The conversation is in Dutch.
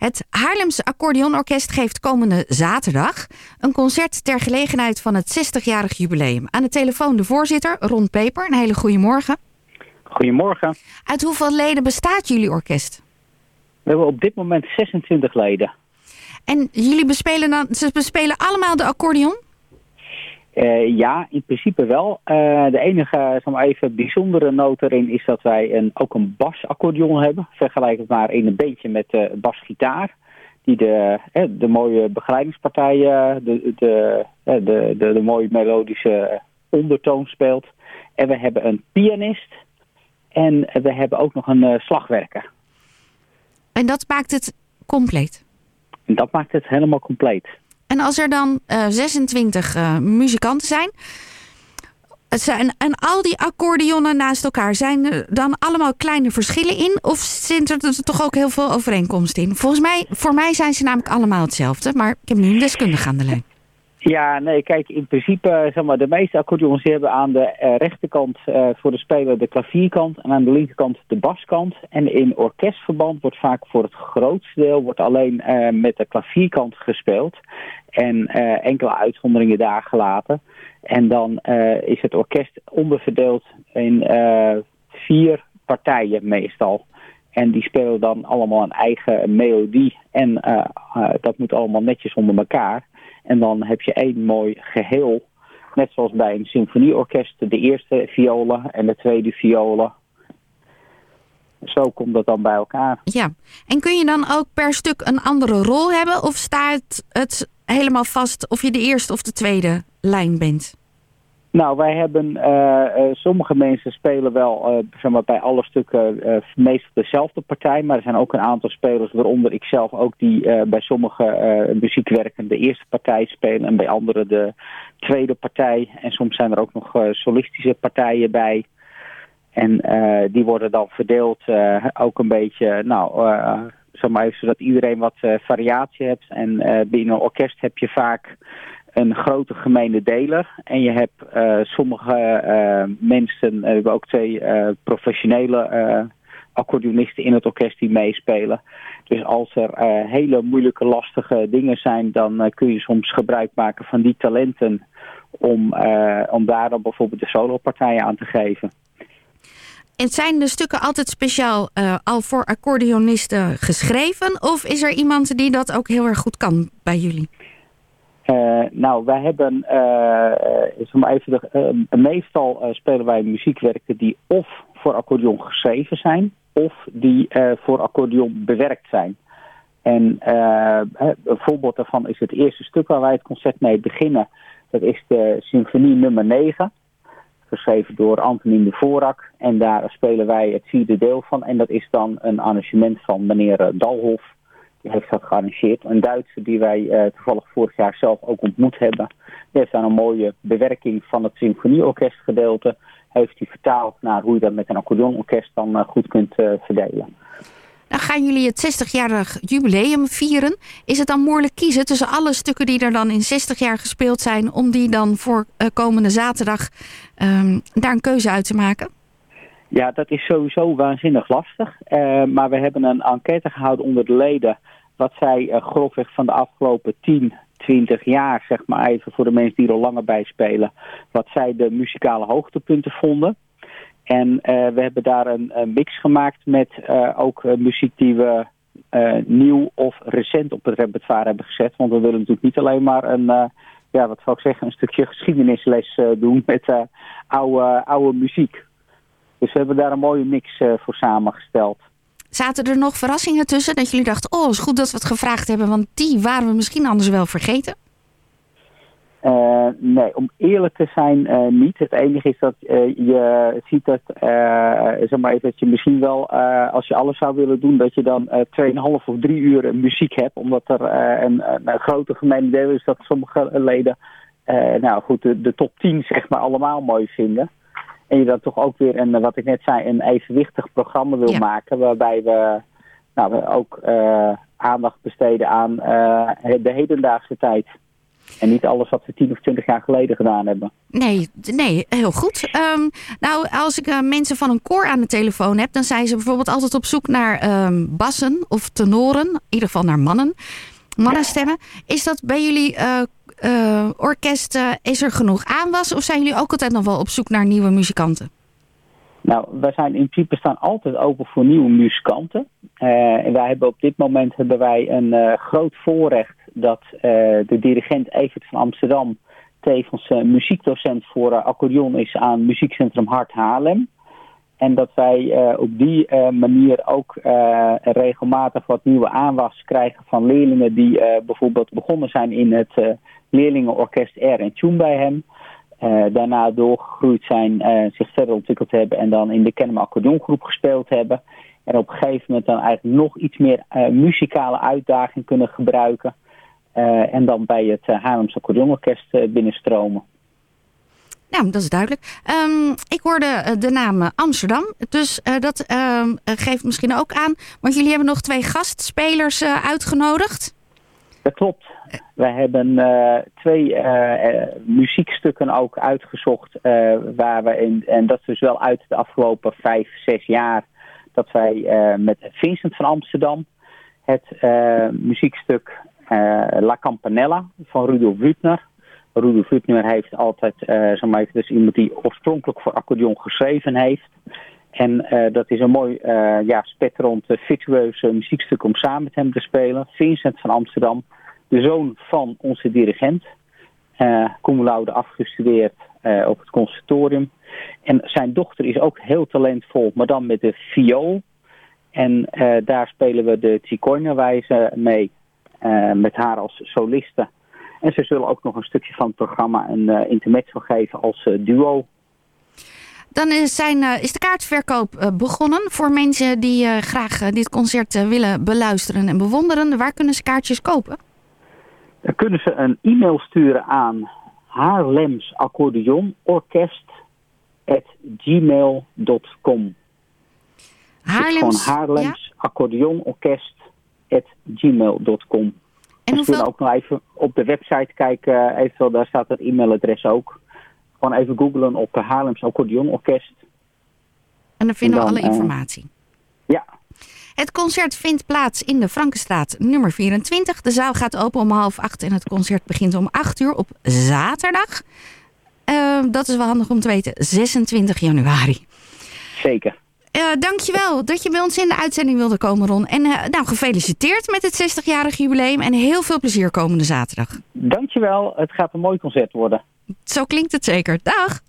Het Haarlemse Accordeonorkest geeft komende zaterdag een concert ter gelegenheid van het 60-jarig jubileum. Aan de telefoon de voorzitter, Ron Peper. Een hele goede morgen. Goedemorgen. Uit hoeveel leden bestaat jullie orkest? We hebben op dit moment 26 leden. En jullie bespelen dan, ze bespelen allemaal de accordeon? Uh, ja, in principe wel. Uh, de enige zeg maar even bijzondere noot erin is dat wij een, ook een basaccordeon hebben. Vergelijkbaar in een beetje met de basgitaar. Die de, eh, de mooie begeleidingspartijen, de, de, de, de, de mooie melodische ondertoon speelt. En we hebben een pianist. En we hebben ook nog een slagwerker. En dat maakt het compleet? En dat maakt het helemaal compleet. En als er dan uh, 26 uh, muzikanten zijn, zijn, en al die accordeonnen naast elkaar, zijn er dan allemaal kleine verschillen in? Of zit er toch ook heel veel overeenkomst in? Volgens mij, voor mij zijn ze namelijk allemaal hetzelfde, maar ik heb nu een deskundige aan de lijn. Ja, nee, kijk, in principe, zeg maar, de meeste accordeons hebben aan de uh, rechterkant uh, voor de speler de klavierkant en aan de linkerkant de baskant. En in orkestverband wordt vaak voor het grootste deel wordt alleen met de klavierkant gespeeld en enkele uitzonderingen daar gelaten. En dan is het orkest onderverdeeld in vier partijen meestal. En die spelen dan allemaal een eigen melodie en dat moet allemaal netjes onder elkaar. En dan heb je één mooi geheel. Net zoals bij een symfonieorkest. De eerste violen en de tweede violen. Zo komt dat dan bij elkaar. Ja, en kun je dan ook per stuk een andere rol hebben? Of staat het helemaal vast of je de eerste of de tweede lijn bent? Nou, wij hebben, uh, uh, sommige mensen spelen wel uh, maar, bij alle stukken meestal dezelfde partij. Maar er zijn ook een aantal spelers, waaronder ik zelf ook, die bij sommige muziekwerken de eerste partij spelen. En bij anderen de tweede partij. En soms zijn er ook nog solistische partijen bij. En die worden dan verdeeld ook een beetje, nou, zeg zodat iedereen wat variatie heeft. En binnen een orkest heb je vaak een grote gemene deler. En je hebt uh, sommige uh, mensen, we hebben ook twee professionele accordeonisten in het orkest die meespelen. Dus als er hele moeilijke, lastige dingen zijn, dan kun je soms gebruik maken van die talenten om, om daar dan bijvoorbeeld de solopartijen aan te geven. En zijn de stukken altijd speciaal al voor accordeonisten geschreven? Of is er iemand die dat ook heel erg goed kan bij jullie? Uh, nou, wij hebben, uh, even de, meestal spelen wij muziekwerken die of voor accordeon geschreven zijn, of die voor accordeon bewerkt zijn. En een voorbeeld daarvan is het eerste stuk waar wij het concert mee beginnen. Dat is de symfonie nummer 9, geschreven door Antonin de Vorak. En daar spelen wij het vierde deel van. En dat is dan een arrangement van meneer Dalhoff die heeft dat gearrangeerd. Een Duitse die wij uh, toevallig vorig jaar zelf ook ontmoet hebben. Die heeft dan een mooie bewerking van het symfonieorkest gedeelte. Heeft hij vertaald naar hoe je dat met een accordeonorkest dan uh, goed kunt uh, verdelen. Dan gaan jullie het 60-jarig jubileum vieren. Is het dan moeilijk kiezen tussen alle stukken die er dan in 60 jaar gespeeld zijn... om die dan voor komende zaterdag um, daar een keuze uit te maken? Ja, dat is sowieso waanzinnig lastig. Uh, maar we hebben een enquête gehouden onder de leden... wat zij uh, grofweg van de afgelopen 10, 20 jaar, zeg maar even voor de mensen die er al langer bij spelen... wat zij de muzikale hoogtepunten vonden. En uh, we hebben daar een, mix gemaakt met ook muziek die we nieuw of recent op het repertoire hebben gezet. Want we willen natuurlijk niet alleen maar een ja, wat zou ik zeggen, een stukje geschiedenisles doen met oude, oude muziek. Dus we hebben daar een mooie mix uh, voor samengesteld. Zaten er nog verrassingen tussen dat jullie dachten... oh, is goed dat we het gevraagd hebben... want die waren we misschien anders wel vergeten? Uh, nee, om eerlijk te zijn uh, niet. Het enige is dat je ziet dat, zeg maar even, dat je misschien wel, als je alles zou willen doen, dat je dan 2,5 of 3 uur muziek hebt. Omdat er een, een, grote gemene deel is dat sommige leden, nou goed, de, de top 10 zeg maar allemaal mooi vinden. En je dan toch ook weer, een, wat ik net zei, een evenwichtig programma wil ja. maken. Waarbij we, nou, we ook uh, aandacht besteden aan uh, de hedendaagse tijd. En niet alles wat we tien of twintig jaar geleden gedaan hebben. Nee, nee heel goed. Ehm, nou, als ik uh, mensen van een koor aan de telefoon heb, dan zijn ze bijvoorbeeld altijd op zoek naar um, bassen of tenoren. In ieder geval naar mannen. Mannenstemmen. Is dat bij jullie uh, orkest, is er genoeg aanwas? Of zijn jullie ook altijd nog wel op zoek naar nieuwe muzikanten? Nou, wij zijn in principe staan altijd open voor nieuwe muzikanten. en wij hebben op dit moment hebben wij een groot voorrecht dat de dirigent Evert van Amsterdam tevens muziekdocent voor accordeon is aan Muziekcentrum Hart Haarlem. En dat wij uh, op die uh, manier ook uh, regelmatig wat nieuwe aanwas krijgen van leerlingen die bijvoorbeeld begonnen zijn in het leerlingenorkest R en Tune bij hem. daarna doorgegroeid zijn, zich verder ontwikkeld hebben en dan in de Kennemer accordeongroep gespeeld hebben. En op een gegeven moment dan eigenlijk nog iets meer muzikale uitdaging kunnen gebruiken. en dan bij het Haarlems accordeonorkest binnenstromen. Nou, dat is duidelijk. Um, ik hoorde eh, de naam eh, Amsterdam. Dus uh, dat uh, geeft misschien ook aan. Want jullie hebben nog twee gastspelers uitgenodigd. Dat klopt. Wij hebben twee muziekstukken ook uitgezocht. waar we in, en dat is dus wel uit de afgelopen vijf, zes jaar. Dat wij met Vincent van Amsterdam het muziekstuk La Campanella van Rudolf Wütner Rudolf Hübner heeft altijd, uh, zeg maar, dus iemand die oorspronkelijk voor accordeon geschreven heeft. En uh, dat is een mooi, uh, ja, spetterend, virtueuze muziekstuk om samen met hem te spelen. Vincent van Amsterdam, de zoon van onze dirigent. Uh, cum laude afgestudeerd op het conservatorium. En zijn dochter is ook heel talentvol, maar dan met de viool. En daar spelen we de Zigeunerwijze mee. met haar als soliste. En ze zullen ook nog een stukje van het programma een uh, intermezzo geven als uh, duo. Dan is, zijn, uh, is de kaartverkoop begonnen voor mensen die graag dit concert willen beluisteren en bewonderen. Waar kunnen ze kaartjes kopen? Dan kunnen ze een e-mail sturen aan Haarlems Accordeon Orkest gmail.com. Haarlems, Haarlems ja? Accordeon Orkest gmail.com. En hoeveel... ook nog even op de website kijken, eventueel daar staat het e-mailadres ook. Gewoon even googlen op de Haarlems Orkest. En dan vinden we alle informatie. ja. Het concert vindt plaats in de Frankenstraat nummer 24. De zaal gaat open om half acht en het concert begint om acht uur op zaterdag. Uh, dat is wel handig om te weten, 26 januari. Zeker. Uh, dankjewel dat je bij ons in de uitzending wilde komen, Ron. En uh, nou, gefeliciteerd met het 60-jarig jubileum en heel veel plezier komende zaterdag. Dankjewel, het gaat een mooi concert worden. Zo klinkt het zeker. Dag!